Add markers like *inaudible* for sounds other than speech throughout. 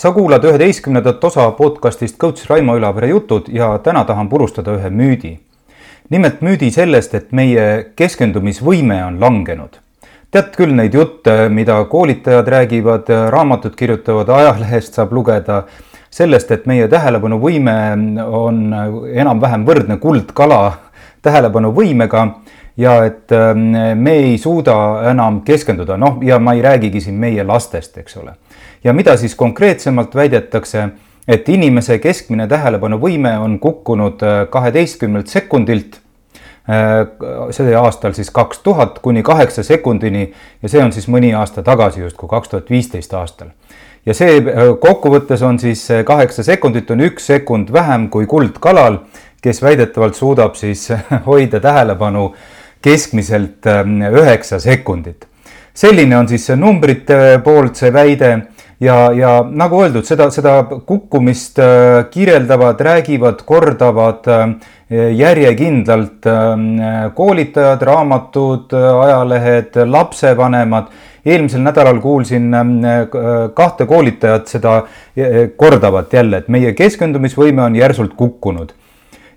sa kuulad üheteistkümnendat osa podcastist Coach Raimo Ülavere jutud ja täna tahan purustada ühe müüdi. nimelt müüdi sellest, et meie keskendumisvõime on langenud. tead küll neid jutte, mida koolitajad räägivad, raamatud kirjutavad, ajalehest saab lugeda sellest, et meie tähelepanuvõime on enam-vähem võrdne kuldkala tähelepanuvõimega ja et me ei suuda enam keskenduda, noh, ja ma ei räägigi siin meie lastest, eks ole ja mida siis konkreetsemalt väidetakse, et inimese keskmine tähelepanuvõime on kukkunud äh, kaheteistkümnelt sekundilt äh, see aastal siis kaks tuhat kuni kaheksa sekundini ja see on siis mõni aasta tagasi justkui kaks tuhat viisteist aastal. ja see äh, kokkuvõttes on siis kaheksa sekundit on üks sekund vähem kui kuldkalal, kes väidetavalt suudab siis *laughs* hoida tähelepanu keskmiselt üheksa sekundit. selline on siis numbrite poolt see väide ja, ja nagu öeldud, seda, seda kukkumist äh, kirjeldavad, räägivad, kordavad äh, järjekindlalt äh, koolitajad, raamatud, ajalehed, lapsevanemad. eelmisel nädalal kuulsin kahte koolitajat seda kordavat jälle, et meie keskendumisvõime on järsult kukkunud.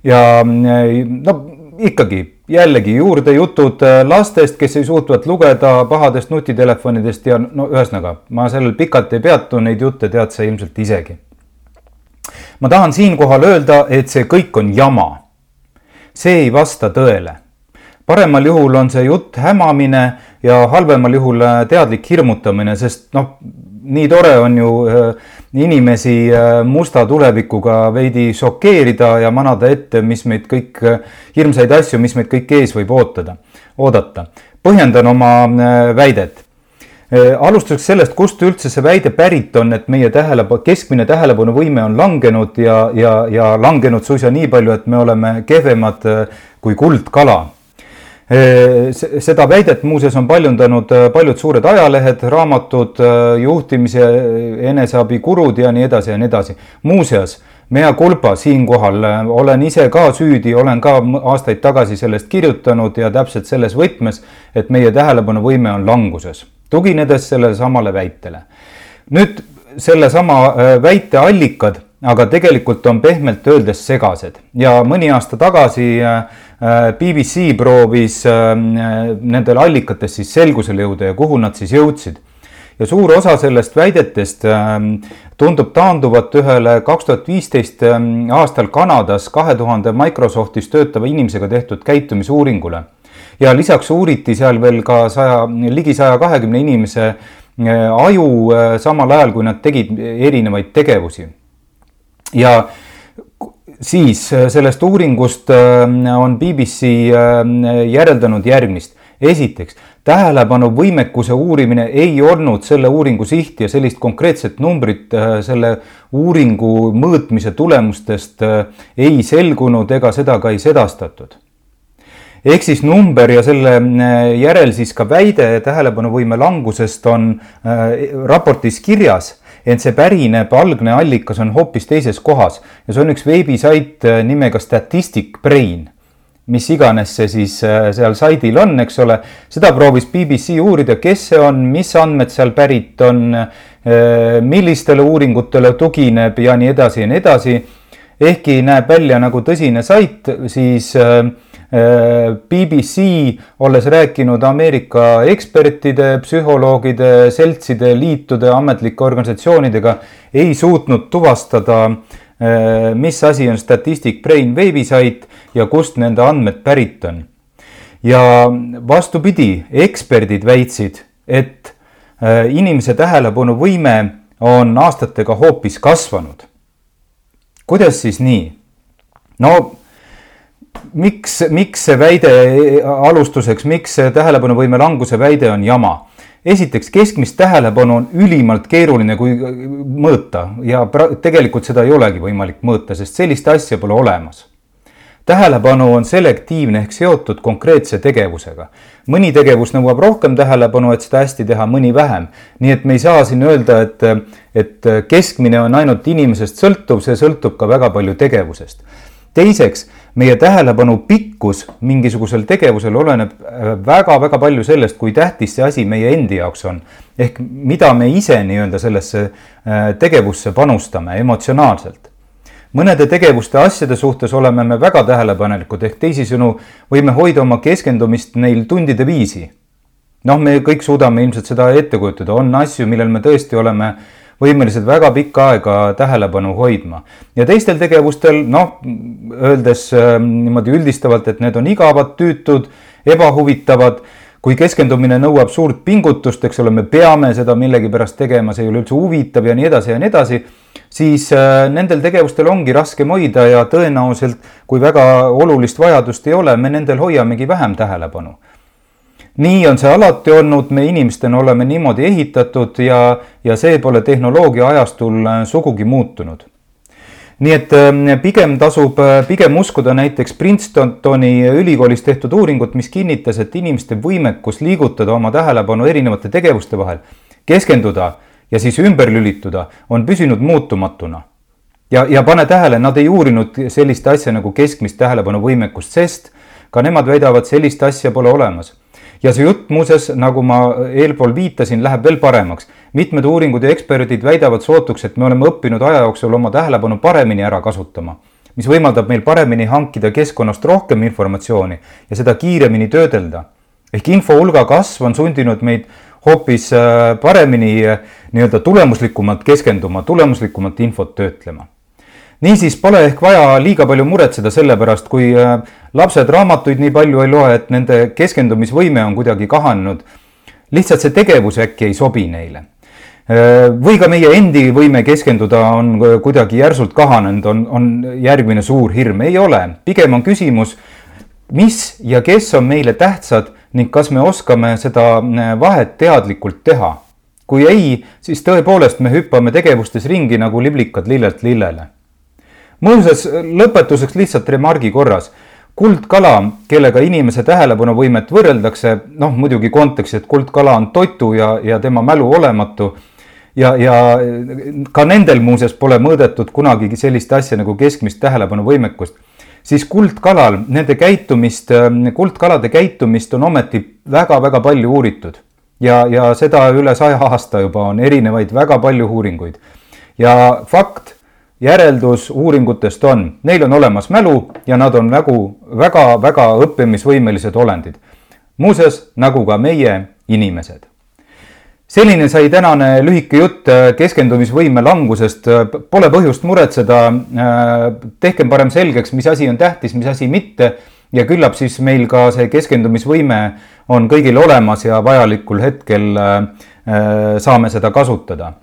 ja no ikkagi jällegi juurde jutud äh, lastest, kes ei suutvat lugeda pahadest nutitelefonidest ja no ühesõnaga, ma sellel pikalt ei peatu, neid jutte tead sa ilmselt isegi. ma tahan siinkohal öelda, et see kõik on jama. see ei vasta tõele. paremal juhul on see jutt hämamine ja halvemal juhul äh, teadlik hirmutamine, sest noh, nii tore on ju äh, inimesi äh, musta tulevikuga veidi šokeerida ja manada ette, mis meid kõik, äh, hirmsaid asju, mis meid kõik ees võib ootada, oodata. põhjendan oma väidet. alustuseks sellest, kust üldse see väide pärit on, et meie tähelepanu, keskmine tähelepanuvõime on langenud ja, ja, ja langenud suisa nii palju, et me oleme kehvemad kui kuldkala seda väidet muuseas on paljundanud paljud suured ajalehed, raamatud, juhtimise, eneseabikurud ja nii edasi ja nii edasi. muuseas, mea culpa siinkohal, olen ise ka süüdi, olen ka aastaid tagasi sellest kirjutanud ja täpselt selles võtmes, et meie tähelepanuvõime on languses, tuginedes sellele samale väitele. nüüd sellesama väite allikad aga tegelikult on pehmelt öeldes segased ja mõni aasta tagasi äh, BBC proovis äh, nendel allikates siis selgusele jõuda ja kuhu nad siis jõudsid. ja suur osa sellest väidetest ähm, tundub taanduvat ühele kaks tuhat viisteist ähm, aastal Kanadas kahe tuhande Microsoftis töötava inimesega tehtud käitumisuuringule. ja lisaks uuriti seal veel ka saja, ligi saja kahekümne inimese äh, aju samal ajal, kui nad tegid erinevaid tegevusi ja siis äh, sellest uuringust äh, on BBC äh, järeldanud järgmist. esiteks, tähelepanuvõimekuse uurimine ei olnud selle uuringu siht ja sellist konkreetset numbrit selle uuringu mõõtmise tulemustest ei selgunud ega seda ka ei sedastatud ehk siis number ja selle järel siis ka väide tähelepanuvõime langusest on raportis kirjas ent see pärineb, algne allikas on hoopis teises kohas ja see on üks veebisait äh, nimega Statistic Brain mis iganes see siis äh, seal saidil on, eks ole, seda proovis BBC uurida, kes see on, mis andmed seal pärit on, äh, millistele uuringutele tugineb ja nii edasi ja nii edasi. Ehkki näeb välja nagu tõsine sait, siis äh, BBC, olles rääkinud Ameerika ekspertide, psühholoogide, seltside, liitude, ametlike organisatsioonidega, ei suutnud tuvastada, eh, mis asi on Statistic Brain veebisait ja kust nende andmed pärit on. ja vastupidi, eksperdid väitsid, et inimese tähelepanuvõime on aastatega hoopis kasvanud. Kuidas siis nii? no miks, miks see väide alustuseks, miks see tähelepanuvõime languse väide on jama? esiteks, keskmist tähelepanu on ülimalt keeruline kui mõõta ja tegelikult seda ei olegi võimalik mõõta, sest sellist asja pole olemas. Tähelepanu on selektiivne ehk seotud konkreetse tegevusega. mõni tegevus nõuab rohkem tähelepanu, et seda hästi teha, mõni vähem. nii et me ei saa siin öelda, et, et keskmine on ainult inimesest sõltuv, see sõltub ka väga palju tegevusest teiseks, meie tähelepanu pikkus mingisugusel tegevusel oleneb väga-väga palju sellest, kui tähtis see asi meie endi jaoks on. ehk mida me ise nii-öelda sellesse tegevusse panustame emotsionaalselt mõnede tegevuste, asjade suhtes oleme me väga tähelepanelikud, ehk teisisõnu võime hoida oma keskendumist neil tundide viisi. noh, me kõik suudame ilmselt seda ette kujutada, on asju, millel me tõesti oleme võimelised väga pikka aega tähelepanu hoidma ja teistel tegevustel noh, öeldes äh, niimoodi üldistavalt, et need on igavad, tüütud, ebahuvitavad kui keskendumine nõuab suurt pingutust, eks ole, me peame seda millegipärast tegema, see ei ole üldse huvitav ja nii edasi ja nii edasi, siis äh, nendel tegevustel ongi raskem hoida ja tõenäoliselt, kui väga olulist vajadust ei ole, me nendel hoiamegi vähem tähelepanu. nii on see alati olnud, me inimestena oleme niimoodi ehitatud ja, ja see pole tehnoloogia ajastul äh, sugugi muutunud nii et ähm, pigem tasub äh, pigem uskuda näiteks Princetoni ülikoolis tehtud uuringut, mis kinnitas, et inimeste võimekus liigutada oma tähelepanu erinevate tegevuste vahel, keskenduda ja siis ümber lülituda, on püsinud muutumatuna. ja, ja pane tähele, nad ei uurinud sellist asja nagu keskmist tähelepanuvõimekust, sest ka nemad väidavad, sellist asja pole olemas ja see jutt muuseas, nagu ma eelpool viitasin, läheb veel paremaks. mitmed uuringud ja eksperdid väidavad sootuks, et me oleme õppinud aja jooksul oma tähelepanu paremini ära kasutama, mis võimaldab meil paremini hankida keskkonnast rohkem informatsiooni ja seda kiiremini töödelda. ehk info hulga kasv on sundinud meid hoopis äh, paremini äh, nii-öelda tulemuslikumalt keskenduma, tulemuslikumalt infot töötlema niisiis pole ehk vaja liiga palju muretseda selle pärast, kui äh, lapsed raamatuid nii palju ei loe, et nende keskendumisvõime on kuidagi kahanenud. lihtsalt see tegevus äkki ei sobi neile. Või ka meie endi võime keskenduda on kuidagi järsult kahanenud, on, on järgmine suur hirm, ei ole, pigem on küsimus, mis ja kes on meile tähtsad ning kas me oskame seda äh, vahet teadlikult teha. kui ei, siis tõepoolest me hüppame tegevustes ringi nagu liblikad lillelt lillele muuseas, lõpetuseks lihtsalt remargi korras. kuldkala, kellega inimese tähelepanuvõimet võrreldakse, noh muidugi kontekstis, et kuldkala on totu ja, ja tema mälu olematu ja, ja ka nendel muuseas pole mõõdetud kunagi sellist asja nagu keskmist tähelepanuvõimekust, siis kuldkalal, nende käitumist, kuldkalade käitumist on ometi väga-väga palju uuritud ja, ja seda üle saja aasta juba on erinevaid väga palju uuringuid. ja fakt järeldus uuringutest on, neil on olemas mälu ja nad on nagu väga-väga õppimisvõimelised olendid. muuseas, nagu ka meie inimesed. Selline sai tänane lühike jutt äh, keskendumisvõime langusest. Pole põhjust muretseda. Äh, tehkem parem selgeks, mis asi on tähtis, mis asi mitte ja küllap siis meil ka see keskendumisvõime on kõigil olemas ja vajalikul hetkel äh, saame seda kasutada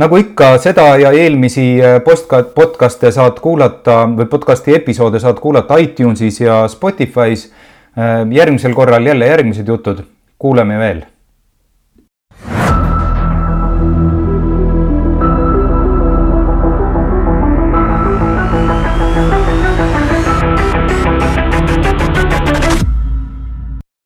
nagu ikka, seda ja eelmisi äh, postka-, podcast'e saad kuulata või podcast'i episoode saad kuulata iTunesis ja Spotify's. Äh, järgmisel korral jälle järgmised jutud, kuuleme veel